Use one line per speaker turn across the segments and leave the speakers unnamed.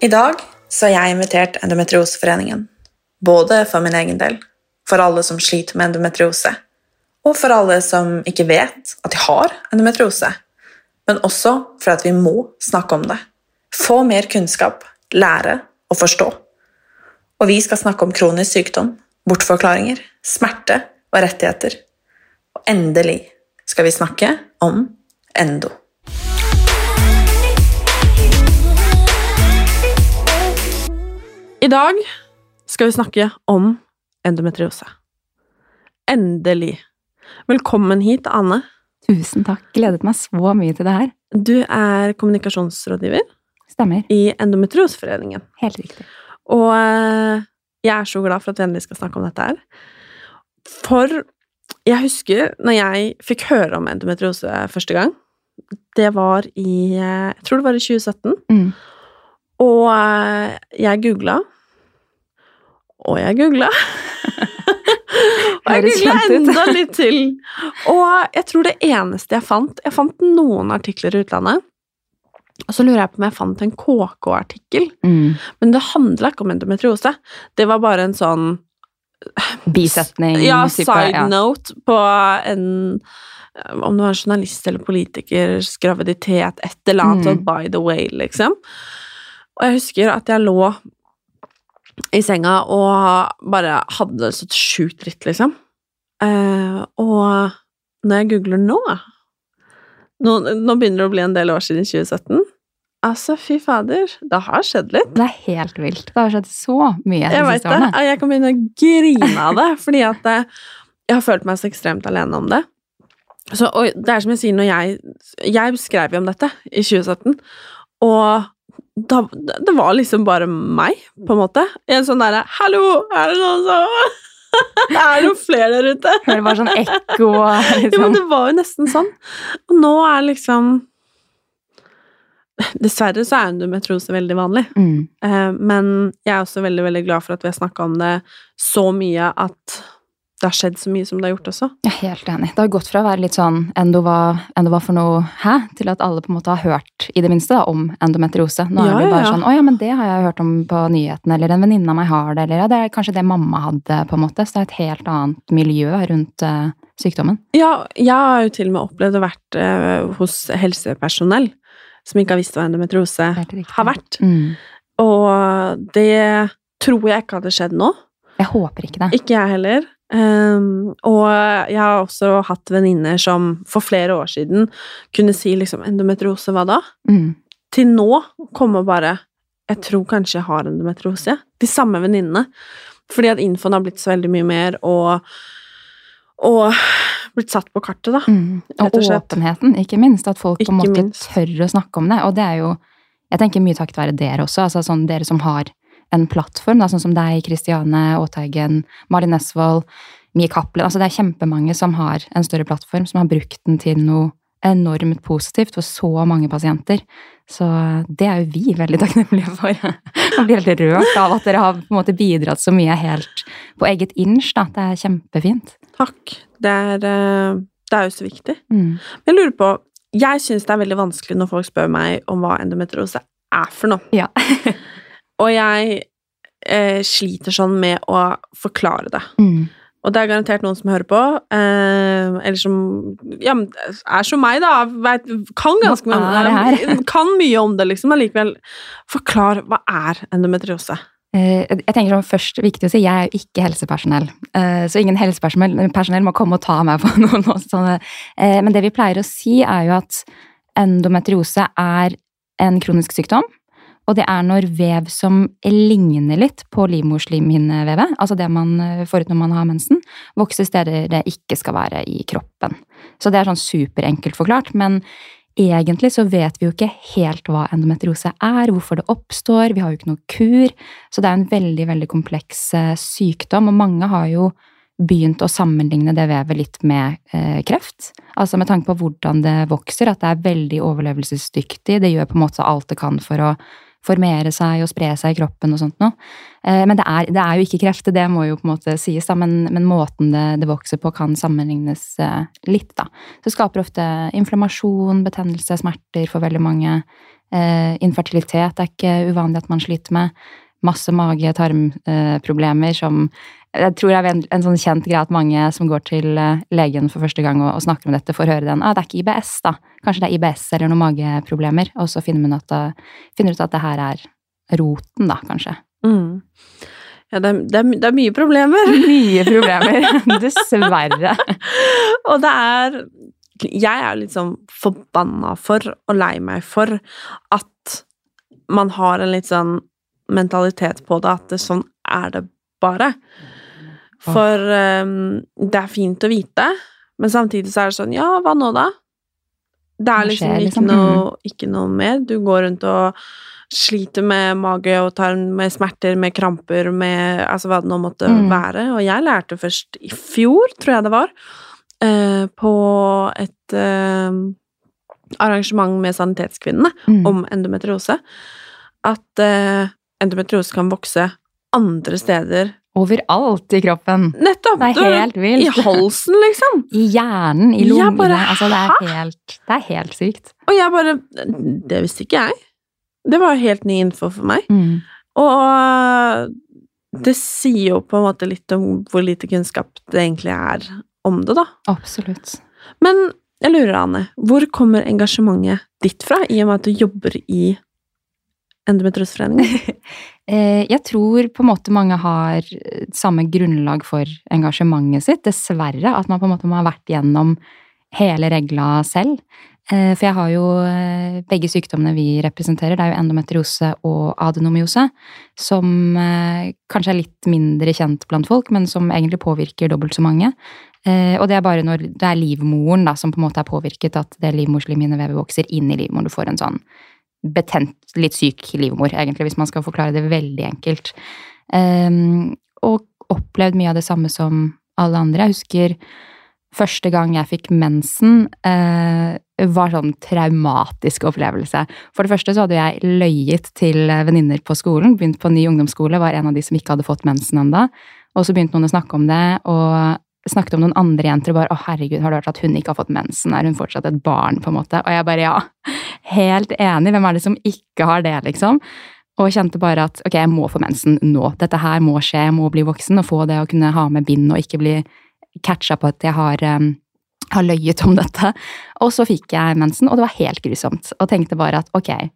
I dag så har jeg invitert Endometrioseforeningen. Både for min egen del, for alle som sliter med endometriose, og for alle som ikke vet at de har endometriose, men også for at vi må snakke om det. Få mer kunnskap, lære og forstå. Og vi skal snakke om kronisk sykdom, bortforklaringer, smerte og rettigheter. Og endelig skal vi snakke om endo.
I dag skal vi snakke om endometriose. Endelig. Velkommen hit, Anne.
Tusen takk. Gledet meg så mye til det her.
Du er kommunikasjonsrådgiver
Stemmer.
i Endometrioseforeningen.
Helt riktig.
Og eh, jeg er så glad for at vi endelig skal snakke om dette her. For jeg husker når jeg fikk høre om endometriose første gang. Det var i eh, Jeg tror det var i 2017.
Mm.
Og eh, jeg googla. Og jeg googla. og jeg googla enda litt til. Og jeg tror det eneste jeg fant Jeg fant noen artikler i utlandet. Og så lurer jeg på om jeg fant en KK-artikkel.
Mm.
Men det handla ikke om endometriose. Det var bare en sånn
Bisetning
Ja,
type,
side
ja.
note på en Om det var en journalist eller politikers graviditet, et eller annet
Mm.
by the way, liksom. Og jeg husker at jeg lå i senga og bare hadde det så sjukt dritt, liksom. Eh, og når jeg googler nå nå, nå begynner det å bli en del år siden 2017. Altså, fy fader, det har skjedd litt.
Det er helt vilt. Det har skjedd så mye de
Jeg vet det. Jeg kan begynne å grine av det, fordi at eh, jeg har følt meg så ekstremt alene om det. Så, og det er som jeg sier, når jeg Jeg skrev jo om dette i 2017, og da, det var liksom bare meg, på en måte. I en sånn derre 'Hallo, er det noen som Er det noen flere der ute?'
Hører bare sånn ekko liksom.
Ja, men
liksom
det var jo nesten sånn. Og nå er liksom Dessverre så er endometriose veldig vanlig.
mm.
Eh, Men jeg er også veldig, veldig glad for at vi har snakka om det så mye at det har skjedd så mye som det har gjort også.
Jeg er helt enig. Det har gått fra å være litt sånn endo hva, endo hva for noe hæ, til at alle på en måte har hørt, i det minste, da, om endometriose. Nå
Ja,
er det bare
ja.
sånn 'Å ja, men det har jeg hørt om på nyhetene', eller 'en venninne av meg har det', eller 'ja, det er kanskje det mamma hadde', på en måte. Så det er et helt annet miljø rundt uh, sykdommen.
Ja, jeg har jo til og med opplevd å vært uh, hos helsepersonell som ikke har visst hva endometriose har vært.
Mm.
Og det tror jeg ikke hadde skjedd nå.
Jeg håper ikke det.
Ikke jeg heller. Um, og jeg har også hatt venninner som for flere år siden kunne si liksom 'endometriose, hva da?'
Mm.
Til nå kommer bare 'jeg tror kanskje jeg har endometriose'. De samme venninnene. Fordi at infoen har blitt så veldig mye mer, og, og blitt satt på kartet, da.
Mm. Og,
og
åpenheten, ikke minst. At folk på en måte
minst.
tør å snakke om det. Og det er jo Jeg tenker mye takket være dere også. altså sånn Dere som har en plattform, da, sånn som deg, Kristiane Aateigen, Malin Nesvold, Mie Cappelen. Altså det er kjempemange som har en større plattform, som har brukt den til noe enormt positivt for så mange pasienter. Så det er jo vi veldig takknemlige for. Man blir helt rørt av at dere har på en måte bidratt så mye helt på eget inch. Da. Det er kjempefint.
Takk. Det er, eh, det er jo så viktig.
Mm.
Men jeg lurer på Jeg syns det er veldig vanskelig når folk spør meg om hva endometriose er for noe.
Ja.
Og jeg eh, sliter sånn med å forklare det.
Mm.
Og det er garantert noen som hører på, eh, eller som ja, er som meg, da. Vet, kan ganske mye? Kan mye om det, liksom. Allikevel, forklar hva er endometriose?
Eh, Jeg tenker sånn først viktig å si, jeg er jo ikke helsepersonell. eh, Så ingen helsepersonell må komme og ta meg på noe. sånne. Eh, Men det vi pleier å si, er jo at endometriose er en kronisk sykdom. Og det er når vev som ligner litt på livmorslimhinnevevet, altså det man eh, får ut når man har mensen, vokser steder det ikke skal være i kroppen. Så det er sånn superenkelt forklart, men egentlig så vet vi jo ikke helt hva endometriose er, hvorfor det oppstår, vi har jo ikke noe kur, så det er en veldig, veldig kompleks eh, sykdom, og mange har jo begynt å sammenligne det vevet litt med eh, kreft. Altså med tanke på hvordan det vokser, at det er veldig overlevelsesdyktig, det gjør på en måte alt det kan for å formere seg og spre seg i kroppen og sånt noe. Eh, men det er, det er jo ikke kreft, det må jo på en måte sies, da, men, men måten det, det vokser på kan sammenlignes eh, litt, da. Så det skaper ofte inflammasjon, betennelse, smerter for veldig mange. Eh, infertilitet er ikke uvanlig at man sliter med. Masse mage-tarmproblemer som jeg tror det er en, en sånn kjent greie at mange som går til eh, legen for første gang og, og snakker om dette, får høre den. Ah, det er ikke IBS, da. Kanskje det er IBS eller noen mageproblemer. Og så finner man at, finner ut at det her er roten, da, kanskje.
Mm. Ja, det er, det, er, det er mye problemer.
Mye problemer. Dessverre.
Og det er Jeg er litt sånn forbanna for og lei meg for at man har en litt sånn mentalitet på det, at det, sånn er det bare. For um, det er fint å vite, men samtidig så er det sånn Ja, hva nå, da? Det er liksom
skjer,
ikke
liksom?
noe, ikke noe mer. Du går rundt og sliter med mage og tarm, med smerter, med kramper, med altså hva det nå måtte
Mm.
være. Og jeg lærte først i fjor, tror jeg det var, uh, på et uh, arrangement med Sanitetskvinnene
Mm.
om endometriose, at eh, endometriose kan vokse andre steder.
Overalt i kroppen.
Nettopp!
Det er helt vilt.
I halsen, liksom.
I hjernen, i lungene.
bare,
altså, det er helt, det er helt sykt.
Og jeg bare Det visste ikke jeg. Det var helt ny info for meg.
Mm.
Og det sier jo på en måte litt om hvor lite kunnskap det egentlig er om det, da.
Absolutt.
Men jeg lurer, Anne, hvor kommer engasjementet ditt fra, i og med at du jobber i Endometrioseforeningen?
Eh, Jeg tror på en måte mange har eh, samme grunnlag for engasjementet sitt, dessverre. At man på en måte må ha vært gjennom hele regla selv. Eh, For jeg har jo begge sykdommene vi representerer, det er jo endometriose og adenomyose, som kanskje er litt mindre kjent blant folk, men som egentlig påvirker dobbelt så mange. Og det er bare når det er livmoren da, som på en måte er påvirket, at det livmorslimhinnevevet vokser inn i livmoren. Du får en sånn betent, litt syk livmor, egentlig, hvis man skal forklare det veldig enkelt. Um, og opplevd mye av det samme som alle andre. Jeg husker første gang jeg fikk mensen, uh, var sånn traumatisk opplevelse. For det første så hadde jeg løyet til venninner på skolen, begynt på ny ungdomsskole, var en av de som ikke hadde fått mensen ennå. Og så begynte noen å snakke om det, og snakket om noen andre jenter og bare 'Å, herregud, har du hørt at hun ikke har fått mensen? Er hun fortsatt et barn?' på en måte. Og jeg bare 'ja, helt enig. Hvem er det som ikke har det', liksom? Og kjente bare at 'ok, jeg må få mensen nå'. Dette her må skje, jeg må bli voksen og få det å kunne ha med bind og ikke bli catcha på at jeg har, um, har løyet om dette. Og så fikk jeg mensen, og det var helt grusomt. Og tenkte bare at ok,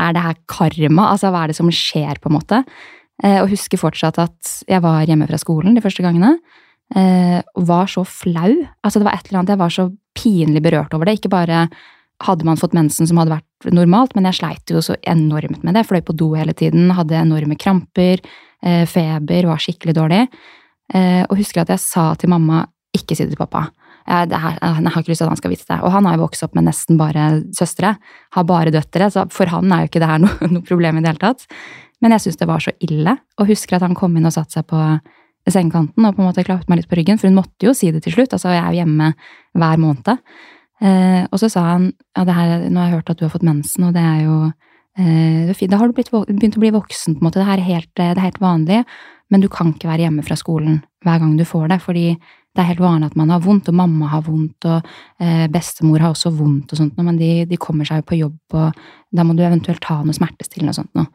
er det her karma? Altså, hva er det som skjer, på en måte? Eh, og husker fortsatt at jeg var hjemme fra skolen de første gangene. Eh, og var så flau. Altså, det var et eller annet, jeg var så pinlig berørt over det. Ikke bare hadde man fått mensen som hadde vært normalt, men jeg sleit jo så enormt med det. Fløy på do hele tiden, hadde enorme kramper, eh, feber, var skikkelig dårlig. Eh, og husker at jeg sa til mamma ikke si det til pappa. Jeg, her, jeg har ikke lyst til at han skal vite det. Og han har jo vokst opp med nesten bare søstre. Har bare døtre, så for han er jo ikke det her noe, noe problem i det hele tatt. Men jeg syns det var så ille. Og husker at han kom inn og satte seg på sengekanten og på en måte klappet meg litt på ryggen, for hun måtte jo si det til slutt. Altså, jeg er jo hjemme hver måned. Eh, og så sa han ja, det her, nå har jeg hørt at du har fått mensen, og det er jo eh. Da har du blitt, begynt å bli voksen, på en måte. Det er helt, det er helt vanlig. Men du kan ikke være hjemme fra skolen hver gang du får det, fordi det er helt vanlig at man har vondt, og mamma har vondt, og eh, bestemor har også vondt og sånt, men de, de kommer seg jo på jobb, og da må du eventuelt ta noe smertestillende og sånt noe.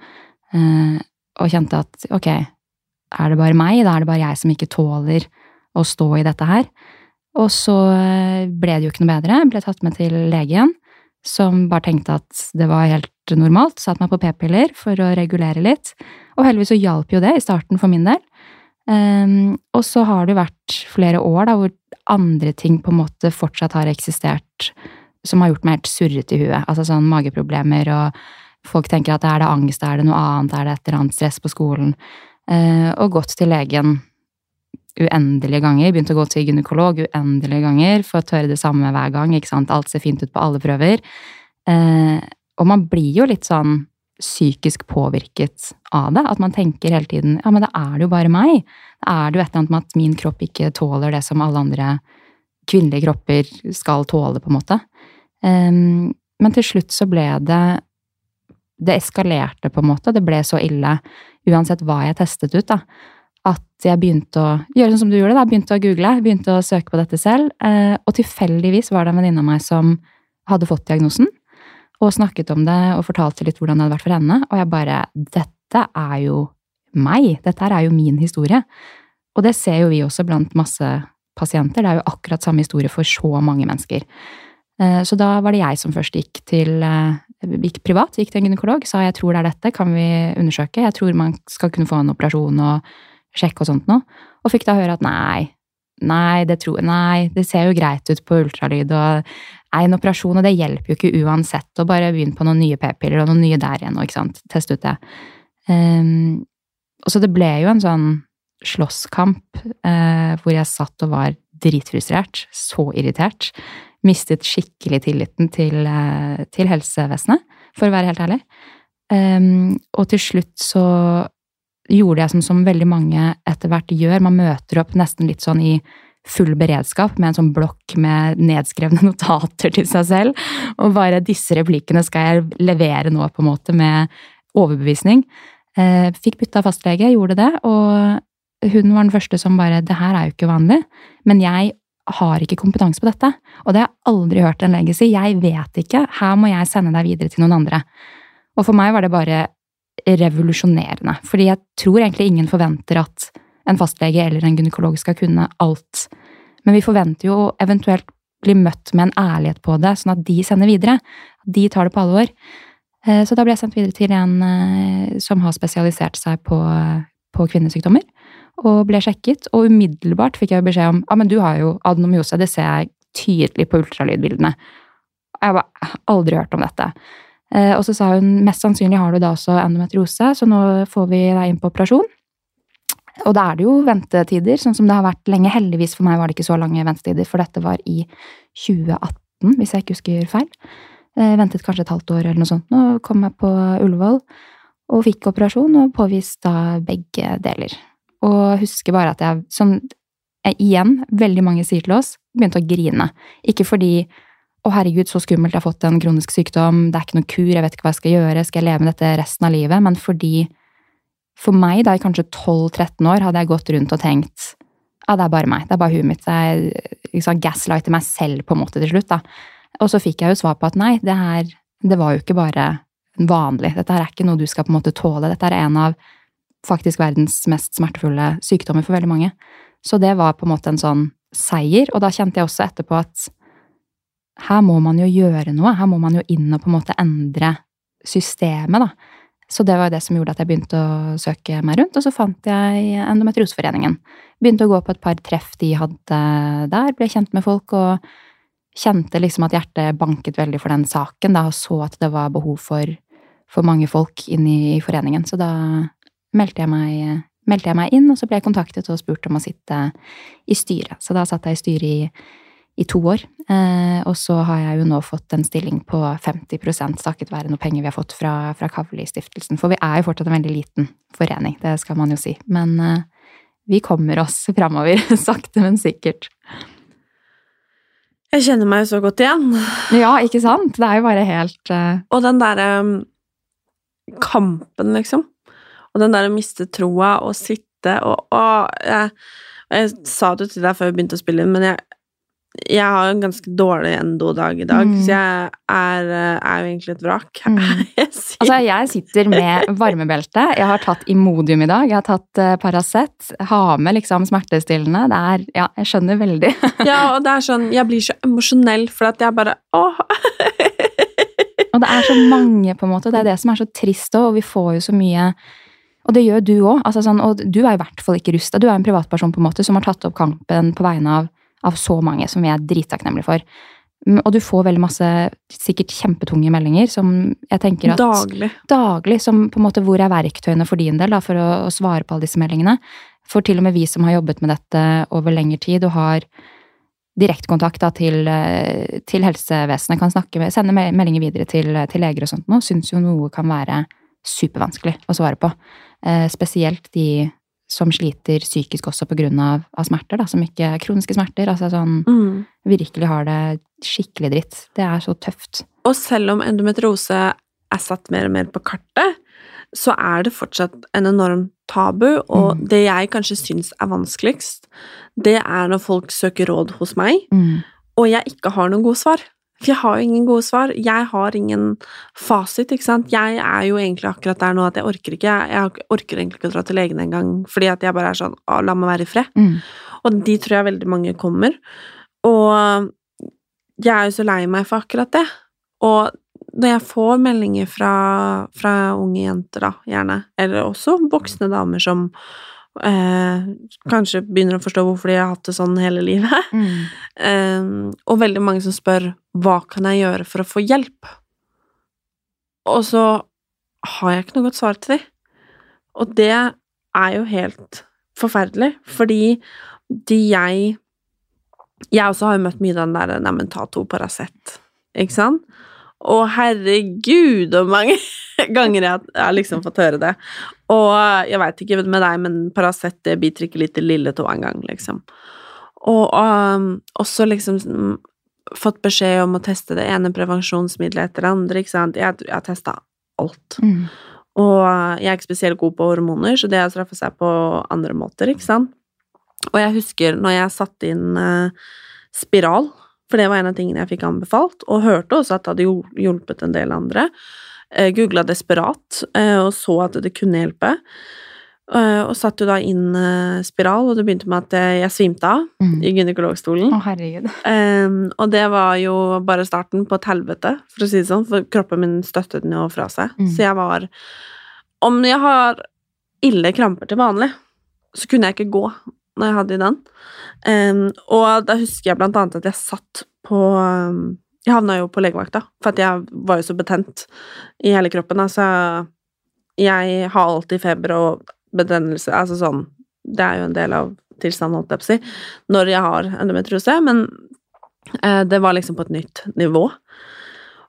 Eh, og kjente at ok, er det bare meg? Da er det bare jeg som ikke tåler å stå i dette her. Og så eh, ble det jo ikke noe bedre. Jeg Ble tatt med til legen, som bare tenkte at det var helt normalt. Satte meg på p-piller for å regulere litt. Og heldigvis så hjalp jo det i starten for min del. Um, og så har det vært flere år da, hvor andre ting på en måte fortsatt har eksistert som har gjort meg helt surrete i huet. Altså sånn mageproblemer, og folk tenker at er det angst, er det noe annet, er det et eller annet stress på skolen? Uh, og gått til legen uendelige ganger. Begynte å gå til gynekolog uendelige ganger for å tørre det samme hver gang. ikke sant? Alt ser fint ut på alle prøver. Eh, og man blir jo litt sånn psykisk påvirket av det. At man tenker hele tiden ja, men da er det jo bare meg. Da er det jo et eller annet med at min kropp ikke tåler det som alle andre kvinnelige kropper skal tåle, på en måte. Eh, men til slutt så ble det Det eskalerte, på en måte. Det ble så ille, uansett hva jeg testet ut, da, at jeg begynte å gjøre sånn som du gjorde, da. Begynte å google, begynte å søke på dette selv. Uh, og tilfeldigvis var det en venninne av meg som hadde fått diagnosen og snakket om det og fortalte litt hvordan det hadde vært for henne. Og jeg bare Dette er jo meg. Dette er jo min historie. Og det ser jo vi også blant masse pasienter. Det er jo akkurat samme historie for så mange mennesker. Eh, så da var det jeg som først gikk til eh, gikk privat, gikk til en gynekolog, sa jeg tror det er dette, kan vi undersøke? Jeg tror man skal kunne få en operasjon og sjekke og sånt noe. Og fikk da høre at nei, nei, det, tror, nei, det ser jo greit ut på ultralyd, og er en operasjon, og det hjelper jo ikke uansett. å bare begynne på noen nye p-piller og noen nye der igjen, og ikke sant. Teste ut det. Um, og så det ble jo en sånn slåsskamp uh, hvor jeg satt og var dritfrustrert. Så irritert. Mistet skikkelig tilliten til, uh, til helsevesenet, for å være helt ærlig. Um, og til slutt så gjorde jeg som, som veldig mange etter hvert gjør. Man møter opp nesten litt sånn i full beredskap med en sånn blokk med nedskrevne notater til seg selv. Og bare disse replikkene skal jeg levere nå, på en måte, med overbevisning. Eh, fikk bytta fastlege, gjorde det, og hun var den første som bare Det her er jo ikke vanlig, men jeg har ikke kompetanse på dette. Og det har jeg aldri hørt en lege si. Jeg vet ikke, her må jeg sende deg videre til noen andre. Og for meg var det bare revolusjonerende, fordi jeg tror egentlig ingen forventer at en fastlege eller en gynekolog skal kunne alt. Men vi forventer jo eventuelt bli møtt med en ærlighet på det, sånn at de sender videre. De tar det på alvor. Eh, så da ble jeg sendt videre til en eh, som har spesialisert seg på, på kvinnesykdommer. Og ble sjekket, og umiddelbart fikk jeg beskjed om ja, men du har jo adenomyose, det ser jeg tydelig på ultralydbildene. Jeg har aldri hørt om dette. Eh, og så sa hun mest sannsynlig har du da også endometriose, så nå får vi deg inn på operasjon. Og da er det jo ventetider, sånn som det har vært lenge. Heldigvis for meg var det ikke så lange ventetider, for dette var i 2018, hvis jeg ikke husker feil. Jeg ventet kanskje et halvt år eller noe sånt. Nå kom jeg på Ullevål og fikk operasjon og påvist da begge deler. Og husker bare at jeg sånn Igjen, veldig mange sier til oss, begynte å grine. Ikke fordi å herregud, så skummelt, jeg har fått en kronisk sykdom, det er ikke noe kur, jeg vet ikke hva jeg skal gjøre, skal jeg leve med dette resten av livet? Men fordi for meg, da i kanskje 12-13 år, hadde jeg gått rundt og tenkt ja, det er bare meg, det er bare huet mitt. Jeg liksom, gaslighter meg selv på en måte til slutt, da. Og så fikk jeg jo svar på at nei, det her det var jo ikke bare vanlig. Dette her er ikke noe du skal på en måte tåle. Dette er en av faktisk verdens mest smertefulle sykdommer for veldig mange. Så det var på en måte en sånn seier, og da kjente jeg også etterpå at her må man jo gjøre noe. Her må man jo inn og på en måte endre systemet, da. Så det var det som gjorde at jeg begynte å søke meg rundt, og så fant jeg Endometrioseforeningen. Begynte å gå på et par treff de hadde der, ble kjent med folk og kjente liksom at hjertet banket veldig for den saken, da, og så at det var behov for, for mange folk inn i foreningen. Så da meldte jeg, meg, meldte jeg meg inn, og så ble jeg kontaktet og spurt om å sitte i styret. Så da satt jeg i styret i i to år. Eh, og så har jeg jo nå fått en stilling på 50 takket være noe penger vi har fått fra, fra Kavli-stiftelsen. For vi er jo fortsatt en veldig liten forening, det skal man jo si. Men eh, vi kommer oss framover, sakte, men sikkert.
Jeg kjenner meg jo så godt igjen.
Ja, ikke sant? Det er jo bare helt uh...
Og den derre um, kampen, liksom. Og den der å miste troa og sitte og, Å! jeg, jeg, sa det til deg før vi begynte å spille inn, men jeg, jeg har en ganske dårlig endodag i dag,
Mm.
så jeg er, eh, er jo egentlig et vrak.
Mm.
Jeg
Altså, jeg sitter med varmebelte. Jeg har tatt Imodium i dag. Jeg har tatt uh, Paracet. Har med liksom smertestillende. Det er Ja, jeg skjønner veldig.
ja, og det er sånn, jeg blir så emosjonell, for at jeg bare åh.
Og det er så mange, på en måte. Det er det som er så trist òg, og vi får jo så mye Og det gjør du òg. Altså, sånn, og du er i hvert fall ikke rusta. Du er en privatperson på en måte som har tatt opp kampen på vegne av, av så mange som vi er drittakknemlige for. Mm, Og du får veldig masse sikkert kjempetunge meldinger som jeg tenker at
Daglig.
daglig, som på en måte hvor er verktøyene for din del da, for å, å svare på alle disse meldingene. For til og med vi som har jobbet med dette over lengre tid og har direktekontakt til, eh, til helsevesenet, kan snakke med, sende meldinger videre til, til leger og sånt nå, syns jo noe kan være supervanskelig å svare på. Eh, spesielt de som sliter psykisk også på grunn av, av smerter, da, som ikke er kroniske smerter. Altså sånn
Mm.
virkelig har det skikkelig dritt. Det er så tøft.
Og selv om endometriose er satt mer og mer på kartet, så er det fortsatt en enorm tabu, og
Mm.
det jeg kanskje syns er vanskeligst, det er når folk søker råd hos meg,
Mm.
og jeg ikke har noen gode svar. For jeg har jo ingen gode svar. Jeg har ingen fasit, ikke sant. Jeg er jo egentlig akkurat der nå at jeg orker ikke. Jeg orker egentlig ikke å dra til legen engang, fordi at jeg bare er sånn la meg være i fred.
Mm.
Og de tror jeg veldig mange kommer. Og jeg er jo så lei meg for akkurat det. Og når jeg får meldinger fra, fra unge jenter, da, gjerne, eller også voksne damer som eh, kanskje begynner å forstå hvorfor de har hatt det sånn hele livet,
Mm.
eh, og veldig mange som spør hva kan jeg gjøre for å få hjelp? Og så har jeg ikke noe godt svar til dem. Og det er jo helt forferdelig, fordi de jeg Jeg også har jo møtt mye den der Neimen, ta to Paracet, ikke sant? Og herregud, hvor mange ganger jeg har- liksom fått høre det. Og jeg veit ikke med deg, men Paracet det biter ikke litt i lille tå engang, liksom. Og um, også liksom fått beskjed om å teste det ene prevensjonsmiddelet etter det andre, ikke sant. Jeg, jeg har testa alt.
Mm.
Og jeg er ikke spesielt god på hormoner, så det har straffa seg på andre måter, ikke sant. Og jeg husker når jeg satte inn uh, spiral, for det var en av tingene jeg fikk anbefalt, og hørte også at det hadde hjulpet en del andre. Uh, Googla desperat eh, og så at det kunne hjelpe. Eh, og satte jo da inn eh, spiral, og det begynte med at eh, jeg svimte av
Mm.
i gynekologstolen.
Å, herregud.
Um, og det var jo bare starten på et helvete, for å si det sånn, for kroppen min støttet den jo fra seg.
Mm.
Så jeg var Om jeg har ille kramper til vanlig, så kunne jeg ikke gå når jeg hadde i den. Um, og da husker jeg blant annet at jeg satt på um, Jeg havna jo på legevakta, for at jeg var jo så betent i hele kroppen. Altså, jeg har alltid feber og betennelse, altså sånn Det er jo en del av tilstanden, holdt jeg på å si, når jeg har endometriose, men uh, det var liksom på et nytt nivå.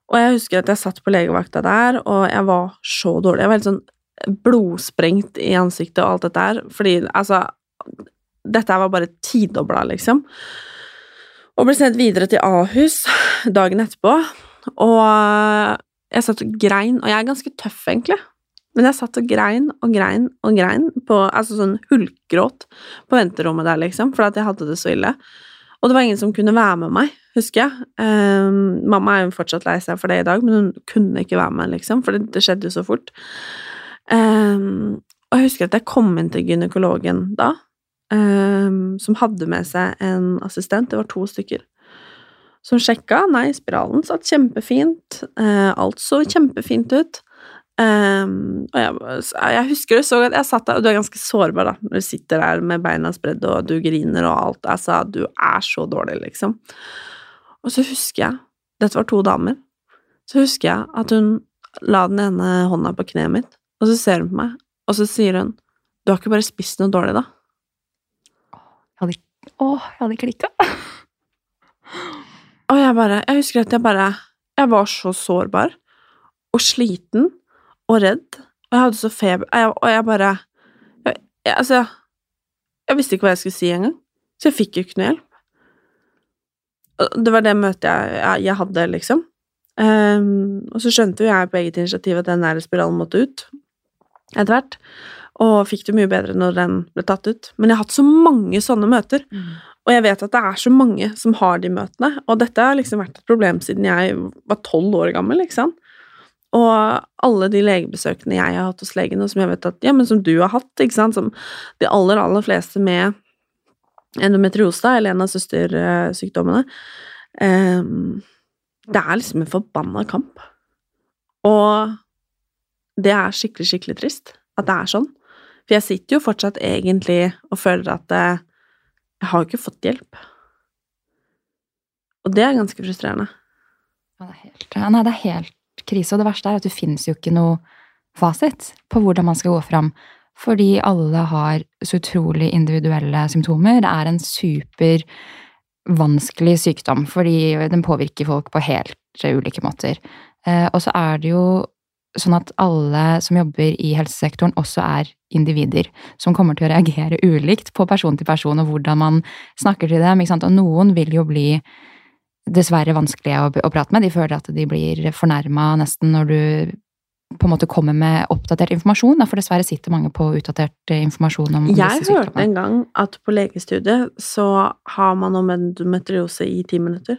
Og jeg husker at jeg satt på legevakta der, og jeg var så dårlig. Jeg var helt sånn blodsprengt i ansiktet og alt dette her, fordi altså Dette var bare tidobla, liksom. Og ble sendt videre til Ahus dagen etterpå, og jeg satt og grein, og jeg er ganske tøff, egentlig. Men jeg satt og grein og grein og grein, på, altså sånn hulkgråt på venterommet der, liksom, fordi at jeg hadde det så ille. Og det var ingen som kunne være med meg, husker jeg. Um, mamma er jo fortsatt lei seg for det i dag, men hun kunne ikke være med, liksom, for det, det skjedde jo så fort. Um, og jeg husker at jeg kom inn til gynekologen da, som hadde med seg en assistent, det var to stykker, som sjekka. Nei, spiralen satt kjempefint, eh, alt så kjempefint ut. Um, og jeg, jeg husker det så godt, jeg satt der, og du er ganske sårbar da, når du sitter der med beina spredd, og du griner og alt, altså, du er så dårlig, liksom. Og så husker jeg, dette var to damer, så husker jeg at hun la den ene hånda på kneet mitt, og så ser hun på meg, og så sier hun, du har ikke bare spist noe dårlig da?
Jeg hadde, å, jeg hadde klikka.
Og jeg bare, jeg husker at jeg bare, jeg var så sårbar, og sliten, og redd, og jeg hadde så feber, jeg, og jeg bare, jeg, jeg, altså, jeg visste ikke hva jeg skulle si engang, så jeg fikk jo ikke noe hjelp. Det var det møtet jeg, jeg hadde, liksom. Um, og så skjønte jo jeg på eget initiativ at den nære spiralen måtte ut, etter hvert, og fikk det mye bedre når den ble tatt ut. Men jeg har hatt så mange sånne møter, Og jeg vet at det er så mange som har de møtene, og dette har liksom vært et problem siden jeg var tolv år gammel, sant. Og alle de legebesøkene jeg har hatt hos legen, og som jeg vet at, ja, men som du har hatt, ikke sant, som de aller, aller fleste med endometriose, eller en av søstersykdommene, um, det er liksom en forbanna kamp. Og det er skikkelig, skikkelig trist at det er sånn. For jeg sitter jo fortsatt egentlig og føler at jeg har jo ikke fått hjelp. Og det er ganske frustrerende.
Ja, det er helt, nei, det er helt krise. Og det verste er at det finnes jo ikke noe fasit på hvordan man skal gå fram. Fordi alle har så utrolig individuelle symptomer. Det er en super vanskelig sykdom, fordi den påvirker folk på helt ulike måter. Eh, og så er det jo sånn at alle som jobber i helsesektoren, også er individer som kommer til å reagere ulikt på person til person, og hvordan man snakker til dem. Og noen vil jo bli dessverre vanskelige å, å prate med. De føler at de blir fornærma nesten når du på en måte kommer med oppdatert informasjon, for dessverre sitter mange på utdatert informasjon om, Jeg disse sykdommene.
Jeg hørte en gang at på legestudiet så har man om endometriose i ti minutter.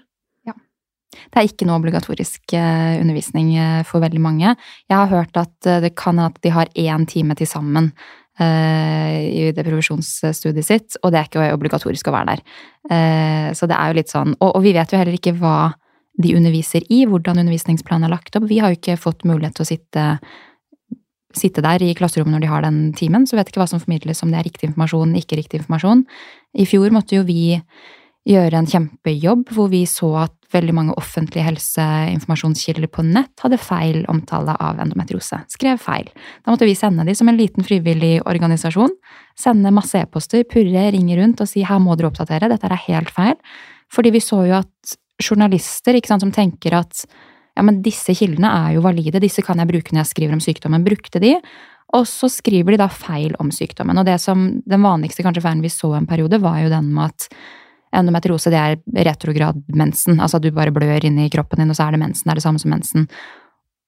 Det er ikke noe obligatorisk uh, undervisning uh, for veldig mange. Jeg har hørt at uh, det kan at de har én time til sammen i det provisjonsstudiet sitt, og det er ikke obligatorisk å være der. så det er jo litt sånn Og, vi vet jo heller ikke hva de underviser i, hvordan undervisningsplanen er lagt opp. Vi har jo ikke fått mulighet til å sitte, sitte der i klasserommet når de har den timen, så vet ikke hva som formidles, om det er riktig informasjon, ikke riktig informasjon. I fjor måtte jo vi gjøre en kjempejobb hvor vi så at veldig mange offentlige helseinformasjonskilder på nett hadde feil omtale av endometriose. Skrev feil. Da måtte vi sende de som en liten frivillig organisasjon. Sende masse e-poster, purre, ringe rundt og si her må dere oppdatere, dette er helt feil. Fordi vi så jo at journalister sant, som tenker at ja, men disse kildene er jo valide, disse kan jeg bruke når jeg skriver om sykdommen. Brukte de, og så skriver de da feil om sykdommen. Og det som den vanligste kanskje feilen vi så en periode, var jo den med at endometriose det er retrograd mensen. Altså du bare blør inn i kroppen din, og så er det mensen. Det er det samme som mensen.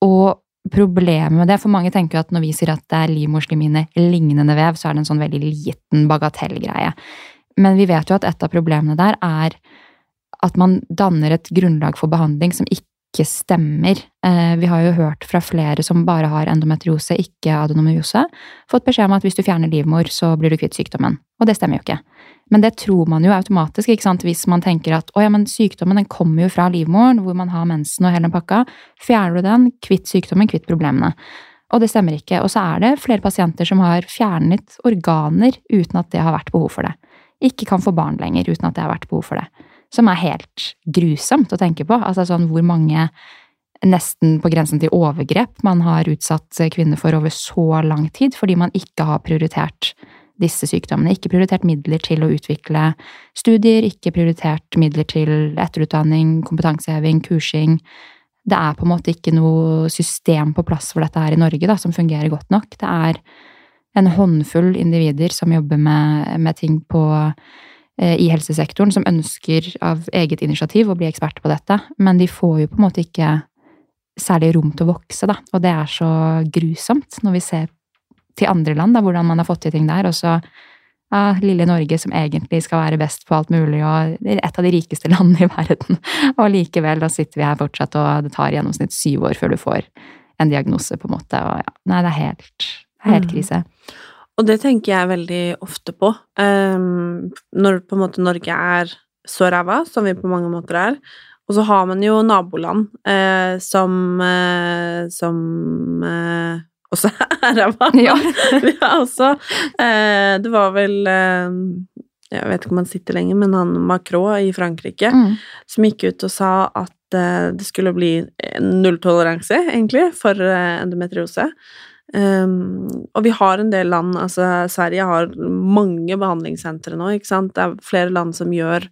Og problemet med det, for mange tenker jo at når vi sier at det er livmorslimine-lignende vev, så er det en sånn veldig liten bagatellgreie. Men vi vet jo at et av problemene der er at man danner et grunnlag for behandling som ikke stemmer. Eh, vi har jo hørt fra flere som bare har endometriose, ikke adenomyose, fått beskjed om at hvis du fjerner livmor, så blir du kvitt sykdommen. Og det stemmer jo ikke. Men det tror man jo automatisk, ikke sant, hvis man tenker at å ja, men sykdommen den kommer jo fra livmoren, hvor man har mensen og hele den pakka. Fjerner du den, kvitt sykdommen, kvitt problemene. Og det stemmer ikke. Og så er det flere pasienter som har fjernet organer uten at det har vært behov for det. Ikke kan få barn lenger uten at det har vært behov for det som er helt grusomt å tenke på. Altså sånn hvor mange, nesten på grensen til overgrep, man har utsatt kvinner for over så lang tid fordi man ikke har prioritert disse sykdommene. Ikke prioritert midler til å utvikle studier, ikke prioritert midler til etterutdanning, kompetanseheving, kursing. Det er på en måte ikke noe system på plass for dette her i Norge da, som fungerer godt nok. Det er en håndfull individer som jobber med, med ting på Eh, i helsesektoren som ønsker av eget initiativ å bli ekspert på dette, men de får jo på en måte ikke særlig rom til å vokse, da. Og det er så grusomt når vi ser til andre land, da, hvordan man har fått til ting der, og så ja, lille Norge som egentlig skal være best på alt mulig, og et av de rikeste landene i verden. Og likevel, da sitter vi her fortsatt, og det tar i gjennomsnitt syv år før du får en diagnose, på en måte. Og ja, nei, det er helt, helt mm. krise. Mm.
Og det tenker jeg veldig ofte på. Um, når på en måte Norge er så ræva, som vi på mange måter er, og så har man jo naboland eh, som eh, som uh, også er ræva. Ja. vi har også Det var vel Jeg vet ikke om han sitter lenger, men han Macron i Frankrike, mm. som gikk ut og sa at det skulle bli nulltoleranse, egentlig, for endometriose. Um, og vi har en del land, altså Sverige har mange behandlingssentre nå, ikke sant. Det er flere land som gjør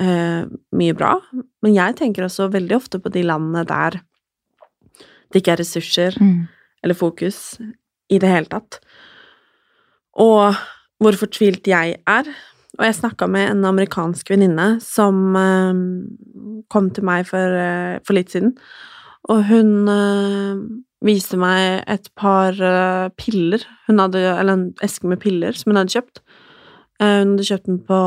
uh, mye bra. Men jeg tenker også veldig ofte på de landene der det ikke er ressurser mm. Eller fokus i det hele tatt. Og hvor fortvilt jeg er. Og jeg snakka med en amerikansk venninne som uh, kom til meg for, uh, for litt siden, og hun viste meg et par uh, piller hun hadde, Eller en eske med piller som hun hadde kjøpt. Uh, hun hadde kjøpt den på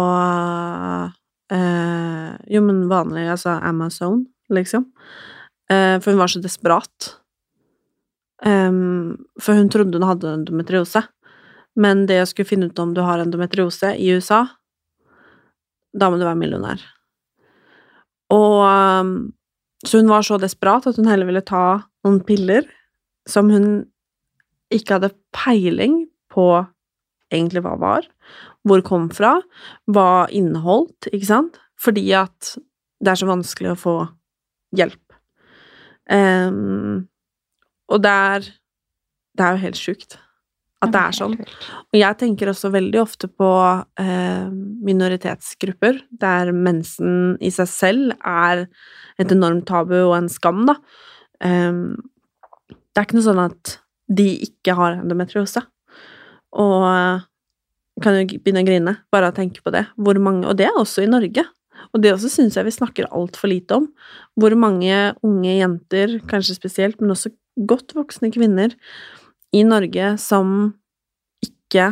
uh, Jo, men vanlig, altså Amazon, liksom. Eh, for hun var så desperat. Em, for hun trodde hun hadde endometriose. Men det å skulle finne ut om du har endometriose i USA, da må du være millionær. Og um, Så hun var så desperat at hun heller ville ta noen piller som hun ikke hadde peiling på egentlig hva var, hvor kom fra, hva inneholdt, ikke sant? Fordi at det er så vanskelig å få hjelp. Em, og det er Det er jo helt sjukt at det er sånn. Og jeg tenker også veldig ofte på eh, minoritetsgrupper, der mensen i seg selv er et enormt tabu og en skam, da. Em, det er ikke noe sånn at de ikke har endometriose. Og eh, kan jo begynne å grine bare av å tenke på det. Hvor mange, og det er også i Norge. Og det også syns jeg vi snakker altfor lite om. Hvor mange unge jenter, kanskje spesielt, men også godt voksne kvinner i Norge som ikke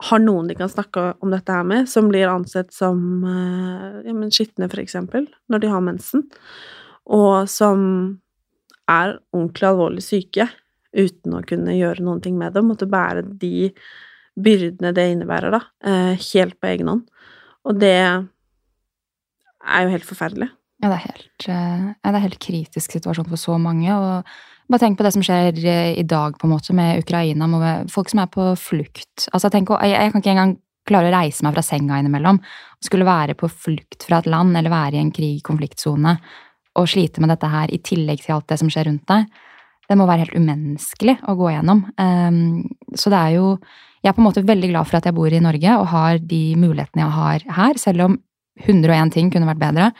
har noen de kan snakke om dette her med, som blir ansett som eh, ja, skitne, for eksempel, når de har mensen, og som er ordentlig alvorlig syke uten å kunne gjøre noen ting med det, måtte bære de byrdene det innebærer, da, eh, helt på egen hånd. Og det er jo helt forferdelig.
Ja, det er helt, eh, ja, det er helt kritisk situasjon for så mange. og bare tenk på det som skjer eh, i dag på en måte med Ukraina, med folk som er på flukt. Altså, tenk, jeg, kan ikke engang klare å reise meg fra senga innimellom. Skulle være på flukt fra et land eller være i en krig, konfliktsone, og slite med dette her i tillegg til alt det som skjer rundt deg. Det må være helt umenneskelig å gå gjennom. Um, så det er jo Jeg er på en måte veldig glad for at jeg bor i Norge og har de mulighetene jeg har her, selv om 101 ting kunne vært bedre.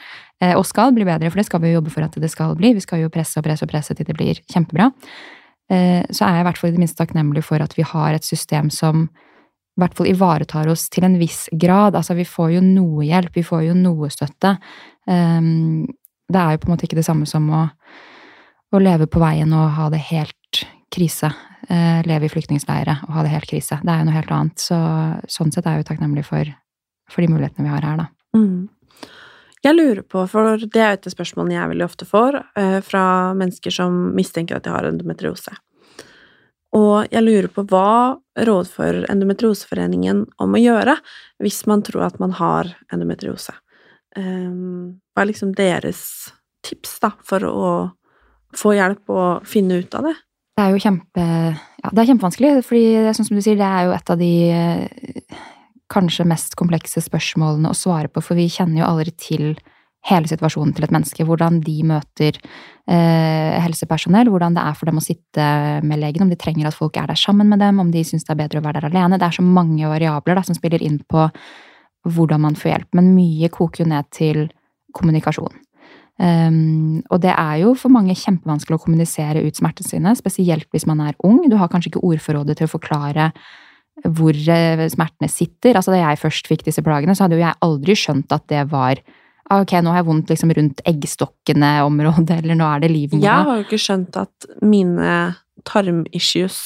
Eh, og skal bli bedre, for det skal vi jo jobbe for at det skal bli. Vi skal jo presse og presse og presse til det blir kjempebra. Eh, så er jeg i hvert fall i det minste takknemlig for at vi har et system som i hvert fall ivaretar oss til en viss grad. Altså, vi får jo noe hjelp, vi får jo noe støtte. Um, det er jo på en måte ikke det samme som å, å leve på veien og ha det helt krise. Leve i flyktningleire og ha det helt krise. Det er jo noe helt annet. Så sånn sett er jeg jo takknemlig for, for de mulighetene vi har her, da.
Mm. Jeg lurer på, for det er jo et spørsmål jeg veldig ofte får eh, fra mennesker som mistenker at de har endometriose. Og jeg lurer på hva rådfører Endometrioseforeningen om å gjøre hvis man tror at man har endometriose? Eh, hva er liksom deres tips da, for å få hjelp og finne ut av det?
Det er jo kjempe, ja, det er kjempevanskelig, fordi sånn som du sier, det er jo et av de kanskje mest komplekse spørsmålene å svare på, for vi kjenner jo aldri til hele situasjonen til et menneske. Hvordan de møter eh, helsepersonell, hvordan det er for dem å sitte med legen, om de trenger at folk er der sammen med dem, om de syns det er bedre å være der alene. Det er så mange variabler da, som spiller inn på hvordan man får hjelp. Men mye koker jo ned til kommunikasjon. Um, og det er jo for mange kjempevanskelig å kommunisere ut smertene sine, spesielt hvis man er ung. Du har kanskje ikke ordforrådet til å forklare hvor eh, smertene sitter. Altså Da jeg først fikk disse plagene, så hadde jo jeg aldri skjønt at det var ah, Ok, nå har jeg vondt liksom rundt eggstokkene-området, eller nå er det livmora.
Jeg har jo ikke skjønt at mine tarmissues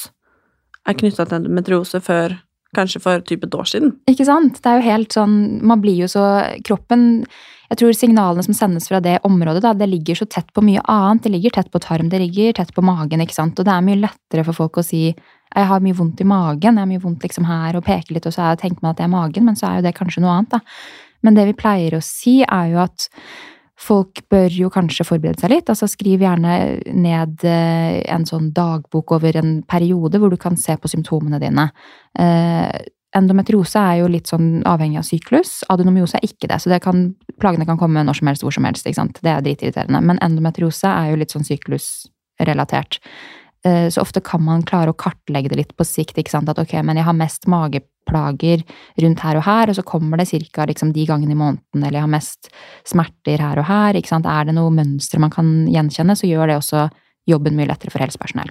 er knytta til endometriose før kanskje for type et år siden.
Ikke sant? Det er jo helt sånn Man blir jo så Kroppen Jeg tror signalene som sendes fra det området, da, det ligger så tett på mye annet. Det ligger tett på tarm, det ligger tett på magen, ikke sant. Og det er mye lettere for folk å si jeg har mye vondt i magen, jeg har mye vondt liksom her, og peker litt, og så tenker man at det er magen, men så er jo det kanskje noe annet, da. Men det vi pleier å si, er jo at folk bør jo kanskje forberede seg litt. Altså skriv gjerne ned eh, en sånn dagbok over en periode hvor du kan se på symptomene dine. Endometriose er jo litt sånn avhengig av syklus. Adenomyose er ikke det, så det kan, plagene kan komme når som helst, hvor som helst. ikke sant? Det er dritirriterende. Men endometriose er jo litt sånn syklusrelatert. Eh, så ofte kan man klare å kartlegge det litt på sikt. ikke sant? At ok, men jeg har mest mageplager rundt her og her, og så kommer det ca. Liksom de gangene i måneden, eller jeg har mest smerter her og her. ikke sant? Er det noe mønster man kan gjenkjenne, så gjør det også jobben mye lettere for helsepersonell.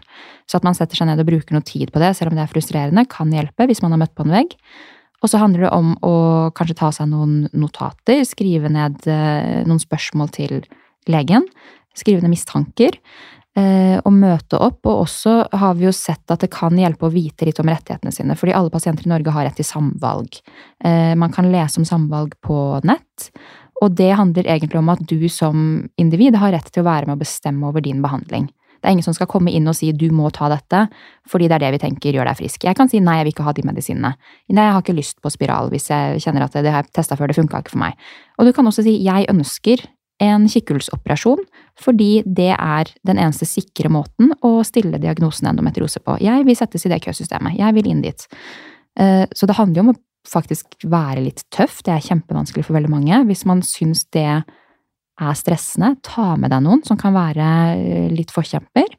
Så at man setter seg ned og bruker noe tid på det, selv om det er frustrerende, kan hjelpe hvis man har møtt på en vegg. Og så handler det om å kanskje ta seg noen notater, skrive ned eh, noen spørsmål til legen, skrive ned mistanker Og møte opp. Og også har vi jo sett at det kan hjelpe å vite litt om rettighetene sine. Fordi alle pasienter i Norge har rett til samvalg. Eh, man kan lese om samvalg på nett. Og det handler egentlig om at du som individ har rett til å være med å bestemme over din behandling. Det er ingen som skal komme inn og si du må ta dette, fordi det er det vi tenker gjør deg frisk. Jeg kan si nei, jeg vil ikke ha de medisinene. Nei, jeg har ikke lyst på spiral hvis jeg kjenner at det, har jeg testa før, det funka ikke for meg. Og du kan også si jeg ønsker en kikkhullsoperasjon, fordi det er den eneste sikre måten å stille diagnosen endometriose på. Jeg vil settes i det køsystemet. Jeg vil inn dit. Eh, så det handler jo om å faktisk være litt tøff. Det er kjempevanskelig for veldig mange. Hvis man syns det er stressende, ta med deg noen som kan være eh, litt forkjemper.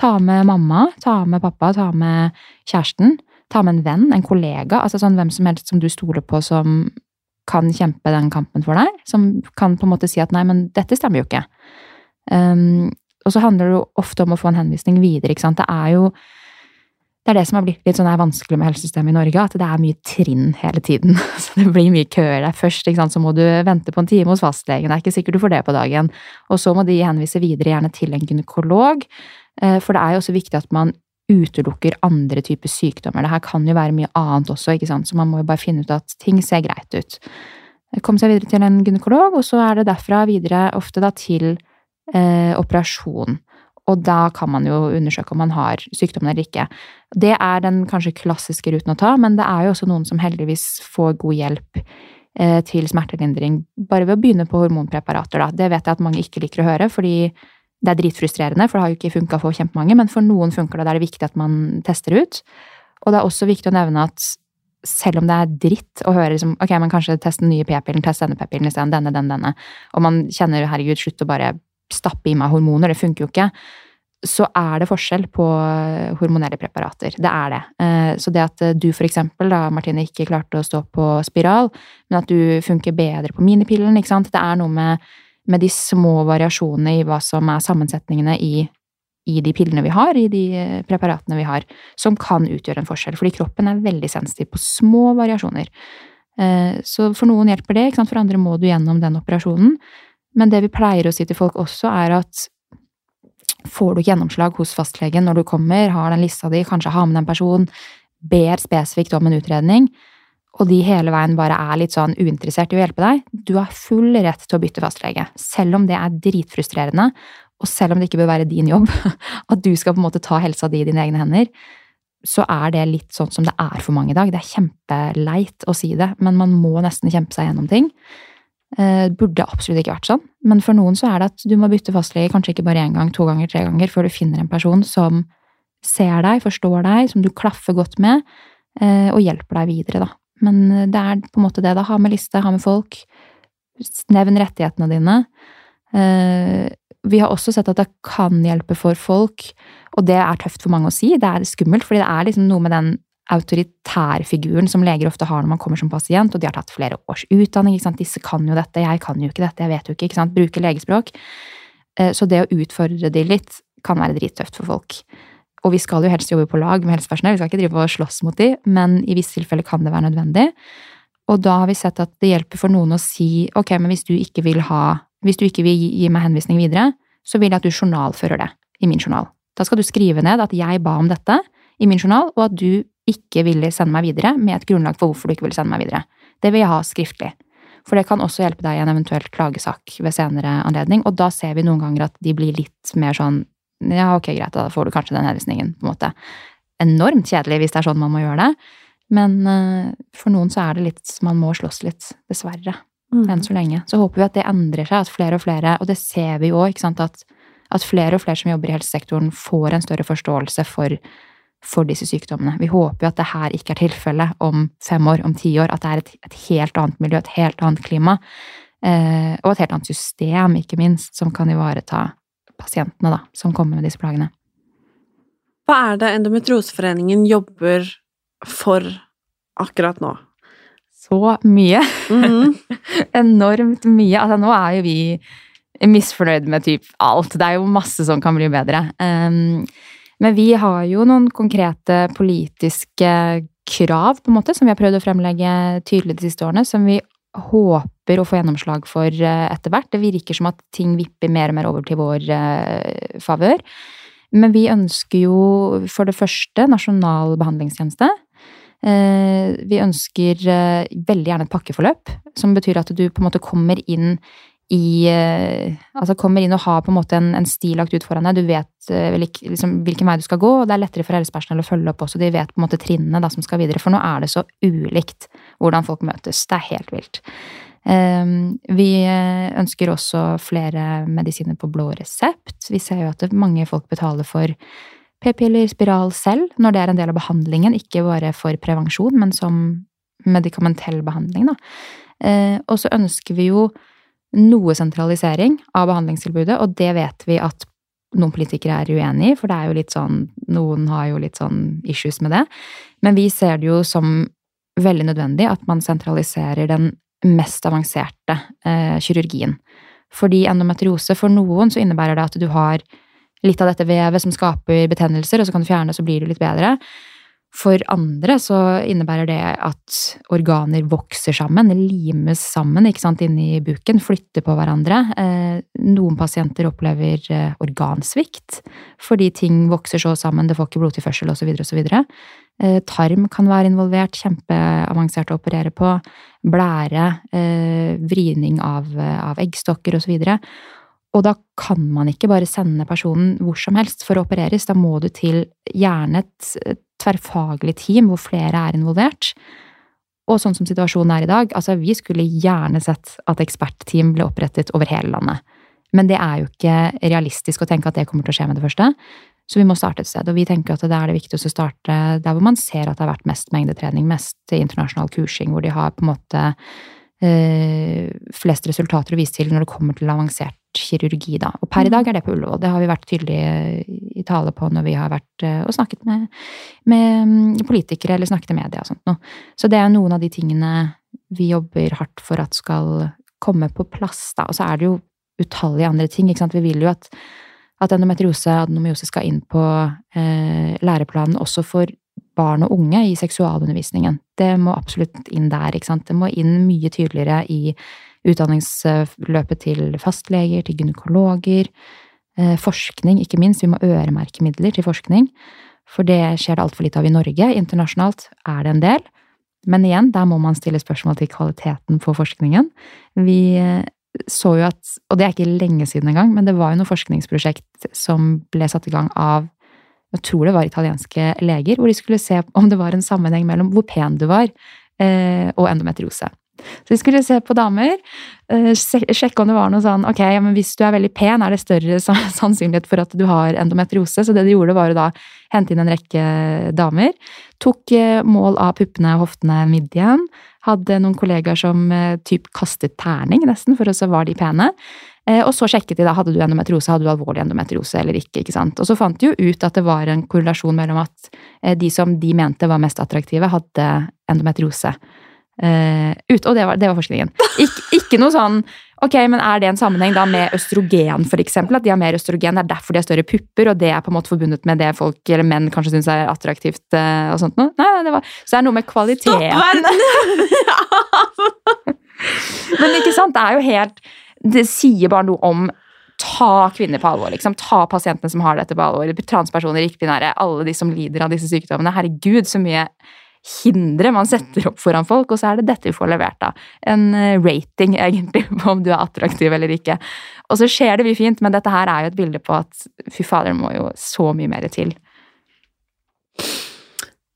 Ta med mamma, ta med pappa, ta med kjæresten. Ta med en venn, en kollega. altså sånn Hvem som helst som du stoler på som kan kjempe den kampen for deg. Som kan på en måte si at nei, men dette stemmer jo ikke. Um, og så handler det jo ofte om å få en henvisning videre, ikke sant. Det er jo det er det som har blitt litt sånn vanskelig med helsesystemet i Norge, at det er mye trinn hele tiden. Så det blir mye køer der. Først så må du vente på en time hos fastlegen, det er ikke sikkert du får det på dagen. Og så må de henvise videre, gjerne til en gynekolog. Eh, for det er jo også viktig at man utelukker andre typer sykdommer. Det her kan jo være mye annet også, ikke sant, så man må jo bare finne ut at ting ser greit ut. Komme seg videre til en gynekolog, og så er det derfra videre ofte da til eh, operasjon. Og da kan man jo undersøke om man har sykdommen eller ikke. Det er den kanskje klassiske ruten å ta, men det er jo også noen som heldigvis får god hjelp eh, til smertelindring bare ved å begynne på hormonpreparater, da. Det vet jeg at mange ikke liker å høre, fordi det er dritfrustrerende, for det har jo ikke funka for kjempemange, men for noen funker det. og Da er det viktig at man tester ut. Og det er også viktig å nevne at selv om det er dritt å høre liksom, ok, men kanskje test den nye p-pillen, test denne p-pillen isteden, denne, denne, denne, og man kjenner herregud, slutt å bare stappe i meg hormoner, det funker jo ikke, så er det forskjell på hormonelle preparater. Det er det. Eh, så det at du for eksempel, da, Martine, ikke klarte å stå på spiral, men at du funker bedre på minipillen, ikke sant, det er noe med med de små variasjonene i hva som er sammensetningene i, i, de pillene vi har, i de eh, preparatene vi har, som kan utgjøre en forskjell. Fordi kroppen er veldig sensitiv på små variasjoner. Eh, så for noen hjelper det, for andre må du gjennom den operasjonen. Men det vi pleier å si til folk også, er at får du ikke gjennomslag hos fastlegen når du kommer, har den lista di, kanskje har med en person, ber spesifikt om en utredning, og de hele veien bare er litt sånn uinteressert i å hjelpe deg, du har full rett til å bytte fastlege. Selv om det er dritfrustrerende, og selv om det ikke bør være din jobb, at du skal på en måte ta helsa di i dine egne hender, så er det litt sånn som det er for mange i dag. Det er kjempeleit å si det, men man må nesten kjempe seg gjennom ting. Det eh, burde absolutt ikke vært sånn, men for noen så er det at du må bytte fastlege kanskje ikke bare én gang, to ganger, tre ganger, før du finner en person som ser deg, forstår deg, som du klaffer godt med, eh, og hjelper deg videre, da. Men eh, det er på en måte det, da. Ha med liste, ha med folk. Nevn rettighetene dine. Vi har også sett at det kan hjelpe for folk, og det er tøft for mange å si. Det er skummelt, fordi det er liksom noe med den autoritærfiguren som leger ofte har når man kommer som pasient, og de har tatt flere års utdanning. ikke sant? Disse kan jo dette, jeg kan jo ikke dette, jeg vet jo ikke. ikke sant? Bruke legespråk. Eh, så det å utfordre de litt kan være drittøft for folk. Og vi skal jo helst jobbe på lag med helsepersonell, vi skal ikke drive og slåss mot de, men i visse tilfeller kan det være nødvendig. Og da har vi sett at det hjelper for noen å si ok, men hvis du ikke vil ha Hvis du ikke vil gi meg henvisning videre, så vil jeg at du journalfører det i min journal. Da skal du skrive ned at jeg ba om dette i min journal, og at du ikke ville sende meg videre med et grunnlag for hvorfor du ikke ville sende meg videre. Det vil jeg ha skriftlig. For det kan også hjelpe deg i en eventuell klagesak ved senere anledning, og da ser vi noen ganger at de blir litt mer sånn ja, ok, greit, da får du kanskje den henvisningen, på en måte. Enormt kjedelig hvis det er sånn man må gjøre det. Men uh, for noen så er det litt Man må slåss litt, dessverre. Mm. Enn så lenge. Så håper vi at det endrer seg, at flere og flere, og det ser vi jo òg, at, at, flere og flere som jobber i helsesektoren, får en større forståelse for, for disse sykdommene. Vi håper jo at det her ikke er tilfellet om fem år, om ti år, at det er et, et helt annet miljø, et helt annet klima, eh, og et helt annet system, ikke minst, som kan ivareta pasientene da, som kommer med disse plagene.
Hva er det Endometrioseforeningen jobber for akkurat nå?
Så mye. Mm. Enormt mye. Altså, nå er jo vi misfornøyd med typ alt. Det er jo masse som kan bli bedre. Um, men vi har jo noen konkrete politiske krav på en måte, som vi har prøvd å fremlegge tydelig de siste årene, som vi håper å få gjennomslag for eh, etter hvert. Det virker som at ting vipper mer og mer over til vår eh, favør. Men vi ønsker jo for det første nasjonal behandlingstjeneste. Eh, vi ønsker veldig gjerne et pakkeforløp, som betyr at du på en måte kommer inn i eh, Altså kommer inn og har på en måte en, en sti lagt ut foran deg. Du vet eh, liksom, hvilken vei du skal gå, og det er lettere for helsepersonell å følge opp også. De vet på en måte trinnene da, som skal videre, for nå er det så ulikt hvordan folk møtes. Det er helt vilt. Eh, Vi eh, ønsker også flere medisiner på blå resept. Vi ser jo at mange folk betaler for p-piller, spiral selv, når det er en del av behandlingen, ikke bare for prevensjon, men som medikamentell behandling, da. Eh, Og så ønsker vi jo noe sentralisering av behandlingstilbudet, og det vet vi at noen politikere er uenig i, for det er jo litt sånn Noen har jo litt sånn issues med det. Men vi ser det jo som veldig nødvendig at man sentraliserer den mest avanserte eh, kirurgien. Fordi endometriose, for noen så innebærer det at du har litt av dette vevet som skaper betennelser, og så kan du fjerne, så blir du litt bedre. For andre så innebærer det at organer vokser sammen, limes sammen ikke sant, inni buken, flytter på hverandre. Eh, noen pasienter opplever eh, organsvikt fordi ting vokser så sammen, det får ikke blodtilførsel osv. osv. Eh, tarm kan være involvert, kjempeavansert å operere på. Blære, vridning av, av eggstokker osv. Og da kan man ikke bare sende personen hvor som helst for å opereres. Da må du til gjerne et tverrfaglig team hvor flere er involvert. Og sånn som situasjonen er i dag, altså vi skulle gjerne sett at ekspertteam ble opprettet over hele landet. Men det er jo ikke realistisk å tenke at det kommer til å skje med det første. Så vi må starte et sted. Og vi tenker at det er det viktigste å starte der hvor man ser at det har vært mest mengdetrening, mest internasjonal kursing, hvor de har på en måte eh, flest resultater å vise til når det kommer til avansert kirurgi, da. Og per i dag er det på Ullevål. Det har vi vært tydelige i tale på når vi har vært eh, og snakket med, med politikere eller snakket i media og sånt noe. Så det er noen av de tingene vi jobber hardt for at skal komme på plass, da. Og så er det jo utallige andre ting, ikke sant. Vi vil jo at, at endometriose, adenomyose skal inn på eh, læreplanen også for barn og unge i seksualundervisningen. Det må absolutt inn der, ikke sant. Det må inn mye tydeligere i utdanningsløpet til fastleger, til gynekologer, eh, forskning, ikke minst. Vi må øremerke midler til forskning, for det skjer det altfor lite av i Norge. Internasjonalt er det en del. Men igjen, der må man stille spørsmål til kvaliteten på forskningen. Vi eh, så jo at, og det er ikke lenge siden engang, men det var jo noe forskningsprosjekt som ble satt i gang av jeg tror det var italienske leger, hvor de skulle se om det var en sammenheng mellom hvor pen du var, eh, og endometriose. Så vi skulle se på damer, eh, sjekke om det var noe sånn Ok, ja, men hvis du er veldig pen, er det større sannsynlighet for at du har endometriose. Så det de gjorde, var å da hente inn en rekke damer. Tok eh, mål av puppene, hoftene, midjen. Hadde noen kollegaer som typ kastet terning, nesten, for så var de pene. Og så sjekket de da, hadde du endometriose, hadde du alvorlig endometriose eller ikke. ikke sant? Og så fant de jo ut at det var en korrelasjon mellom at de som de mente var mest attraktive, hadde endometriose. Uh, ut, og det var, det var forskningen. Ik, ikke noe sånn Ok, men er det en sammenheng da med østrogen, eksempel? At de har mer østrogen, det er derfor de har større pupper, og det er på en måte forbundet med det folk, eller menn, kanskje syns er attraktivt uh, og sånt noe? Nei, det var, så det er noe med kvaliteten. men ikke sant, det er jo helt Det sier bare noe om Ta kvinner på alvor. liksom. Ta pasientene som har dette på alvor. Transpersoner, ikke-binære, alle de som lider av disse sykdommene. Herregud, så mye hindre man setter opp foran folk, og så er det dette vi får levert, da. En eh, rating, egentlig, på om du er attraktiv eller ikke. Og så skjer det mye fint, men dette her er jo et bilde på at fy fader, det må jo så mye mer til.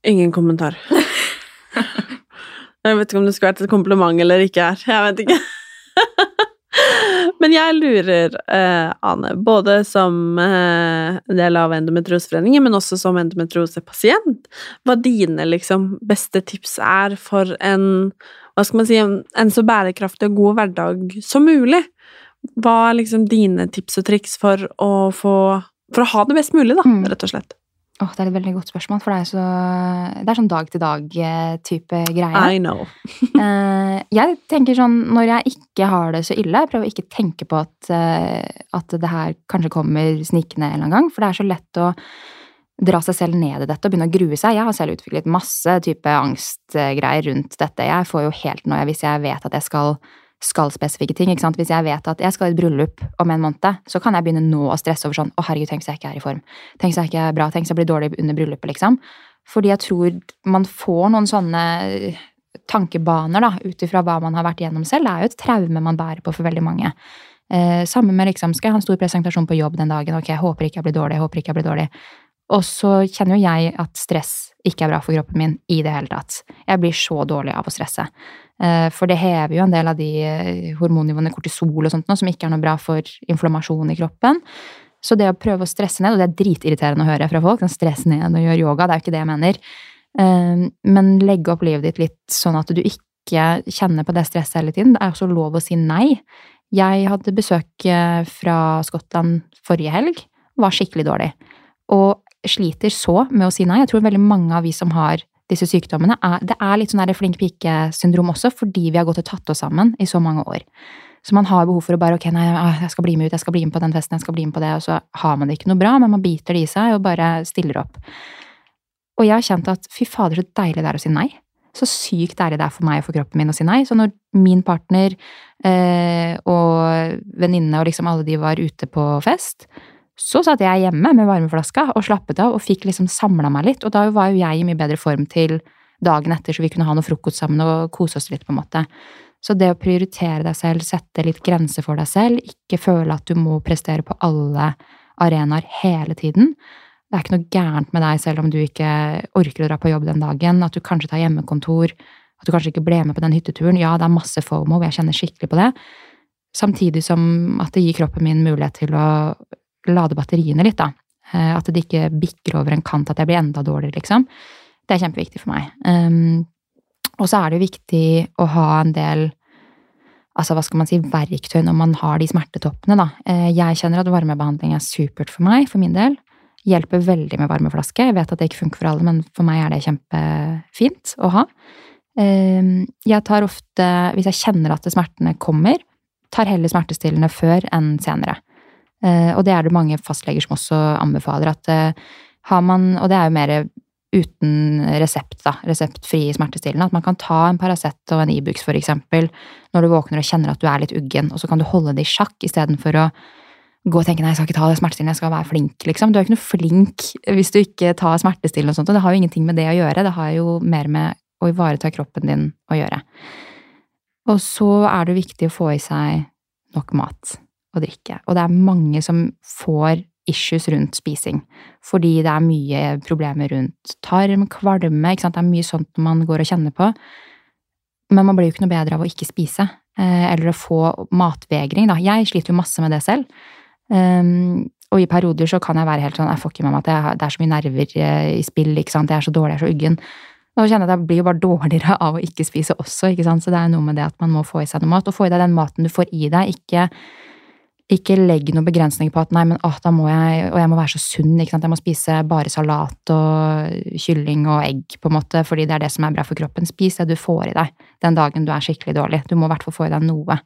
Ingen kommentar. Jeg vet ikke om det skulle vært et kompliment eller ikke her. Jeg vet ikke. Men jeg lurer, eh, Ane, både som eh, del av Endometrioseforeningen, men også som endometriosepasient, hva dine liksom beste tips er for en hva skal man si, en, en så bærekraftig og god hverdag som mulig. Hva er liksom dine tips og triks for å få For å ha det best mulig, da,
Mm.
rett og slett?
Åh, det er et veldig godt spørsmål, for det er, så, det er sånn dag-til-dag-type greie.
I know.
Eh, jeg tenker sånn, når jeg ikke har det så ille, jeg prøver å ikke tenke på at, eh, at det her kanskje kommer snikende en eller annen gang, for det er så lett å dra seg selv ned i dette og begynne å grue seg. Jeg har selv utviklet masse type angstgreier rundt dette. Jeg får jo helt noe hvis jeg vet at jeg skal skal spesifikke ting. ikke sant? Hvis jeg vet at jeg skal i et bryllup om en måned, så kan jeg begynne nå å stresse over sånn Å, herregud, tenk så jeg ikke er i form. Tenk så jeg ikke er bra. Tenk så jeg blir dårlig under bryllupet, liksom. Fordi jeg tror man får noen sånne tankebaner da, ut ifra hva man har vært gjennom selv. Det er jo et traume man bærer på for veldig mange. Eh, samme med liksom, skal jeg ha en stor presentasjon på jobb den dagen, ok, jeg håper ikke jeg blir dårlig, jeg håper ikke jeg blir dårlig. Og så kjenner jo jeg at stress ikke er bra for kroppen min i det hele tatt. Jeg blir så dårlig av å stresse. Eh, for det hever jo en del av de eh, hormonnivåene, kortisol og sånt, som ikke er noe bra for inflammasjon i kroppen. Så det å prøve å stresse ned, og det er dritirriterende å høre fra folk, den stressen ned og gjøre yoga, det er jo ikke det jeg mener. Eh, men legge opp livet ditt litt sånn at du ikke kjenner på det stresset hele tiden. Det er også lov å si nei. Jeg hadde besøk fra Skottland forrige helg, var skikkelig dårlig. Og sliter så med å si nei. Jeg tror veldig mange av vi som har disse sykdommene, er, det er litt sånn der flink pike-syndrom også, fordi vi har gått og tatt oss sammen i så mange år. Så man har behov for å bare ok, nei, jeg skal bli med ut, jeg skal bli med på den festen, jeg skal bli med på det, og så har man det ikke noe bra, men man biter det i seg og bare stiller opp. Og jeg har kjent at fy fader, så deilig det er å si nei. Så sykt deilig det er for meg og for kroppen min å si nei. Så når min partner eh, og venninne og liksom alle de var ute på fest, så satt jeg hjemme med varmeflaska og slappet av og fikk liksom samla meg litt, og da var jo jeg i mye bedre form til dagen etter, så vi kunne ha noe frokost sammen og kose oss litt, på en måte. Så det å prioritere deg selv, sette litt grenser for deg selv, ikke føle at du må prestere på alle arenaer hele tiden. Det er ikke noe gærent med deg selv om du ikke orker å dra på jobb den dagen, at du kanskje tar hjemmekontor, at du kanskje ikke ble med på den hytteturen. Ja, det er masse fomo, jeg kjenner skikkelig på det. Samtidig som at det gir kroppen min mulighet til å lade batteriene litt, da. Eh, at det ikke bikker over en kant, at jeg blir enda dårligere, liksom. Det er kjempeviktig for meg. Um, og så er det viktig å ha en del altså hva skal man si, verktøy når man har de smertetoppene, da. Eh, jeg kjenner at varmebehandling er supert for meg, for min del. Hjelper veldig med varmeflaske. Jeg vet at det ikke funker for alle, men for meg er det kjempefint å ha. Ehm, jeg tar ofte, hvis jeg kjenner at smertene kommer, tar heller smertestillende før enn senere. Eh, og det er det mange fastleger som også anbefaler. At eh, har man, og det er jo mer uten resept, da, reseptfri smertestillende, at man kan ta en Paracet og en Ibux for eksempel når du våkner og kjenner at du er litt uggen, og så kan du holde det i sjakk istedenfor å gå og tenke nei, jeg skal ikke ta det smertestillende, jeg skal være flink, liksom. Du er ikke noe flink hvis du ikke tar smertestillende og sånt, og det har jo ingenting med det å gjøre, det har jo mer med å ivareta kroppen din å gjøre. Og så er det viktig å få i seg nok mat å drikke. Og det er mange som får issues rundt spising, fordi det er mye problemer rundt tarm, kvalme, ikke sant, det er mye sånt man går og kjenner på. Men man blir jo ikke noe bedre av å ikke spise, eh, eller å få matvegring, da. Jeg sliter jo masse med det selv. Um, og i perioder så kan jeg være helt sånn jeg får ikke med meg at det er så mye nerver eh, i spill, ikke sant, jeg er så dårlig, jeg er så uggen. Så kjenner jeg at jeg blir jo bare dårligere av å ikke spise også, ikke sant, så det er noe med det at man må få i seg noe mat, og få i deg den maten du får i deg, ikke ikke legg noen begrensninger på at nei, men åh, da må jeg Og jeg må være så sunn, ikke sant. Jeg må spise bare salat og kylling og egg, på en måte, fordi det er det som er bra for kroppen. Spis det du får i deg den dagen du er skikkelig dårlig. Du må i hvert fall få i deg noe.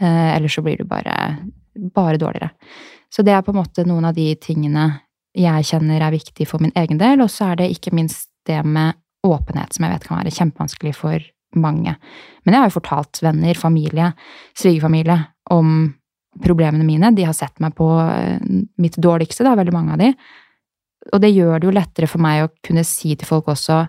Eh, ellers så blir du bare, bare dårligere. Så det er på en måte noen av de tingene jeg kjenner er viktig for min egen del, og så er det ikke minst det med åpenhet, som jeg vet kan være kjempevanskelig for mange. Men jeg har jo fortalt venner, familie, svigerfamilie om problemene mine. De har sett meg på eh, mitt dårligste, da, veldig mange av de. Og det gjør det jo lettere for meg å kunne si til folk også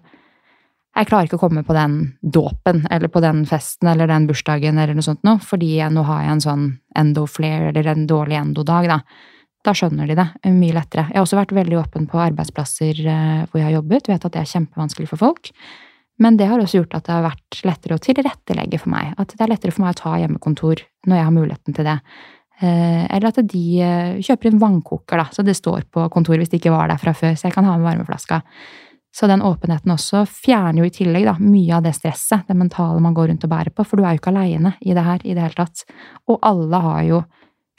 jeg klarer ikke å komme på den dåpen eller på den festen eller den bursdagen eller noe sånt nå, fordi jeg, nå har jeg en sånn endo-flair eller en dårlig endo-dag, da. Da skjønner de det mye lettere. Jeg har også vært veldig åpen på arbeidsplasser eh, hvor jeg har jobbet, vet at det er kjempevanskelig for folk. Men det har også gjort at det har vært lettere å tilrettelegge for meg. At det er lettere for meg å ta hjemmekontor når jeg har muligheten til det. Eh, eller at de eh, kjøper en vannkoker, da, så det står på kontoret hvis det ikke var der fra før, så jeg kan ha med varmeflaska. Så den åpenheten også fjerner jo i tillegg da, mye av det stresset, det mentale man går rundt og bærer på, for du er jo ikke aleine i det her i det hele tatt. Og alle har jo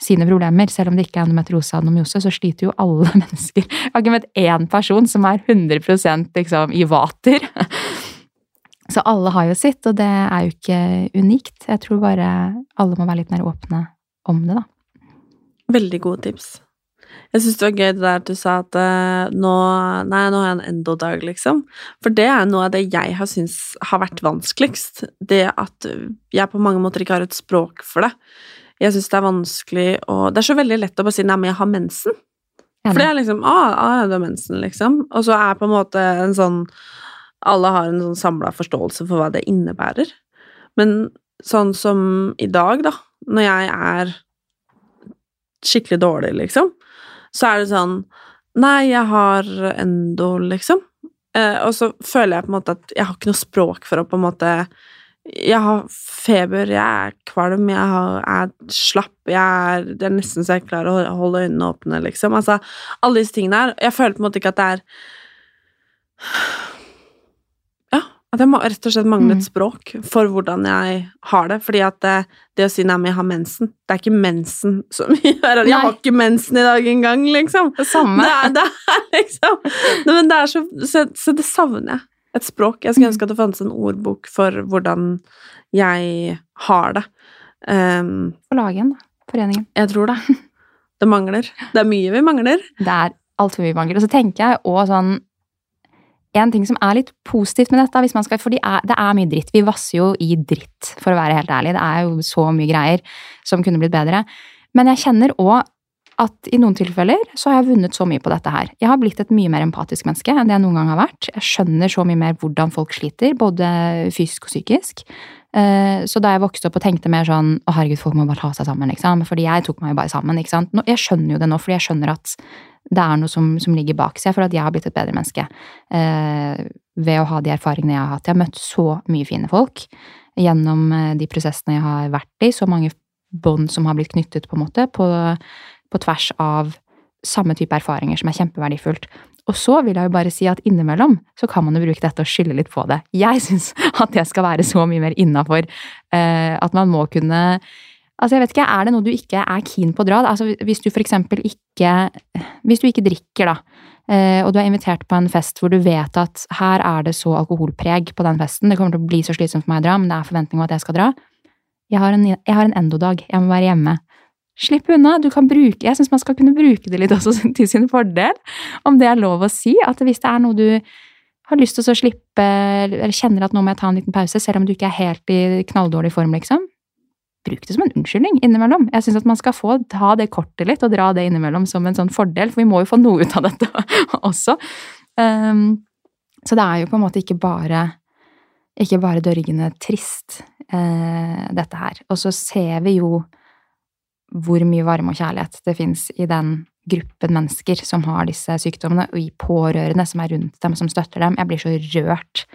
sine problemer. Selv om det ikke er endometriose og adenomyose, så sliter jo alle mennesker. Jeg har ikke møtt én person som er 100% liksom, i vater. Så alle har jo sitt, og det er jo ikke unikt. Jeg tror bare alle må være litt mer åpne om det, da.
Veldig gode tips. Jeg syns det var gøy det der at du sa at uh, nå Nei, nå har jeg en endodag, liksom. For det er noe av det jeg har syntes har vært vanskeligst. Det at jeg på mange måter ikke har et språk for det. Jeg syns det er vanskelig å Det er så veldig lett å bare si nei, men jeg har mensen. For det er liksom ah, ah, du har mensen, liksom. Og så er på en måte en sånn Alle har en sånn samla forståelse for hva det innebærer. Men sånn som i dag, da, når jeg er skikkelig dårlig, liksom, så er det sånn Nei, jeg har endo, liksom. Eh, og så føler jeg på en måte at jeg har ikke noe språk for å på en måte Jeg har feber, jeg er kvalm, jeg har, er slapp, jeg er, det er nesten så jeg klarer å holde øynene åpne, liksom. Altså, alle disse tingene her. Jeg føler på en måte ikke at det er at jeg rett og slett manglet mm. språk for hvordan jeg har det. Fordi at det, det å si 'nei, men jeg har mensen', det er ikke mensen som gjør at Jeg har ikke mensen i dag engang, liksom.
Det samme.
Det det er liksom men det er så, så, så det savner jeg. Et språk. Jeg skulle ønske at det fantes en ordbok for hvordan jeg har det. Um,
Få lage en, da. Foreningen.
jeg tror det. Det mangler. Det er mye vi mangler.
Det er altfor mye mangler. Og så tenker jeg òg sånn En ting som er litt positivt med dette, hvis man skal, for det er, det er mye dritt. Vi vasser jo i dritt, for å være helt ærlig. Det er jo så mye greier som kunne blitt bedre. Men jeg kjenner òg at i noen tilfeller så har jeg vunnet så mye på dette her. Jeg har blitt et mye mer empatisk menneske enn det jeg noen gang har vært. Jeg skjønner så mye mer hvordan folk sliter, både fysisk og psykisk. Eh, Så da jeg vokste opp og tenkte mer sånn å herregud, folk må bare ta seg sammen, liksom. Fordi jeg tok meg jo bare sammen, ikke sant. Jeg skjønner jo det nå, fordi jeg skjønner at det er noe som, som ligger bak. Så jeg føler at jeg har blitt et bedre menneske eh, ved å ha de erfaringene jeg har hatt. Jeg har møtt så mye fine folk gjennom eh, de prosessene jeg har vært i. Så mange bånd som har blitt knyttet, på en måte, på, på tvers av samme type erfaringer, som er kjempeverdifullt. Og så vil jeg jo bare si at innimellom så kan man jo bruke dette og skylde litt på det. Jeg syns at det skal være så mye mer innafor eh, at man må kunne Altså, jeg vet ikke, Er det noe du ikke er keen på å dra? Altså, Hvis du eksempel ikke Hvis du ikke drikker, da, eh, og du er invitert på en fest hvor du vet at her er det så alkoholpreg på den festen, det kommer til å bli så slitsomt for meg å dra, men det er forventning om at jeg skal dra. Jeg har en, jeg har en endodag, jeg må være hjemme. Slipp unna. Du kan bruke Jeg syns man skal kunne bruke det litt også til sin fordel. Om det er lov å si. At hvis det er noe du har lyst til å slippe, eller kjenner at nå må jeg ta en liten pause, selv om du ikke er helt i knalldårlig form, liksom. Bruk det som en unnskyldning innimellom. Jeg syns at man skal få ta det kortet litt og dra det innimellom som en sånn fordel, for vi må jo få noe ut av dette også. Um, så det er jo på en måte ikke bare ikke bare dørgende trist, eh, dette her. Og så ser vi jo hvor mye varme og kjærlighet det fins i den gruppen mennesker som har disse sykdommene, og i pårørende som er rundt dem, som støtter dem. Jeg blir så rørt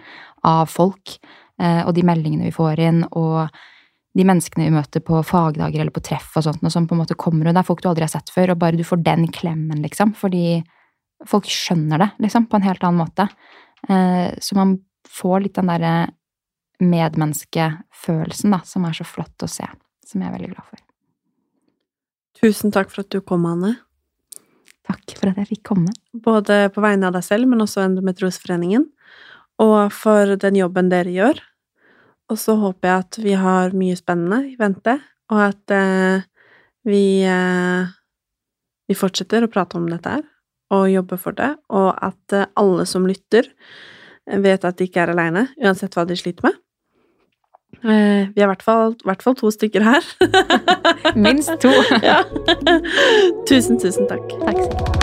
av folk eh, og de meldingene vi får inn, og de menneskene vi møter på fagdager eller på treff og sånt, og som på en måte kommer, og det er folk du aldri har sett før, og bare du får den klemmen, liksom, fordi folk skjønner det, liksom, på en helt annen måte. Eh, så man får litt den derre medmenneskefølelsen, da, som er så flott å se, som jeg er veldig glad for.
Tusen takk for at du kom, Anne.
Takk for at jeg fikk komme.
Både på vegne av deg selv, men også Endometriosforeningen. Og for den jobben dere gjør. Og så håper jeg at vi har mye spennende i vente, og at eh, vi eh, vi fortsetter å prate om dette her, og jobbe for det, og at eh, alle som lytter, vet at de ikke er aleine, uansett hva de sliter med. Eh, vi er i hvert fall, hvert fall to stykker her.
Minst to.
ja. Tusen, tusen takk.
Takk.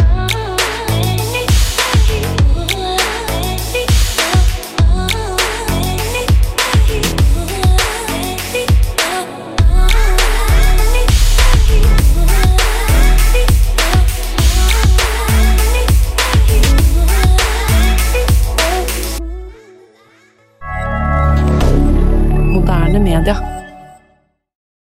sosiale medier.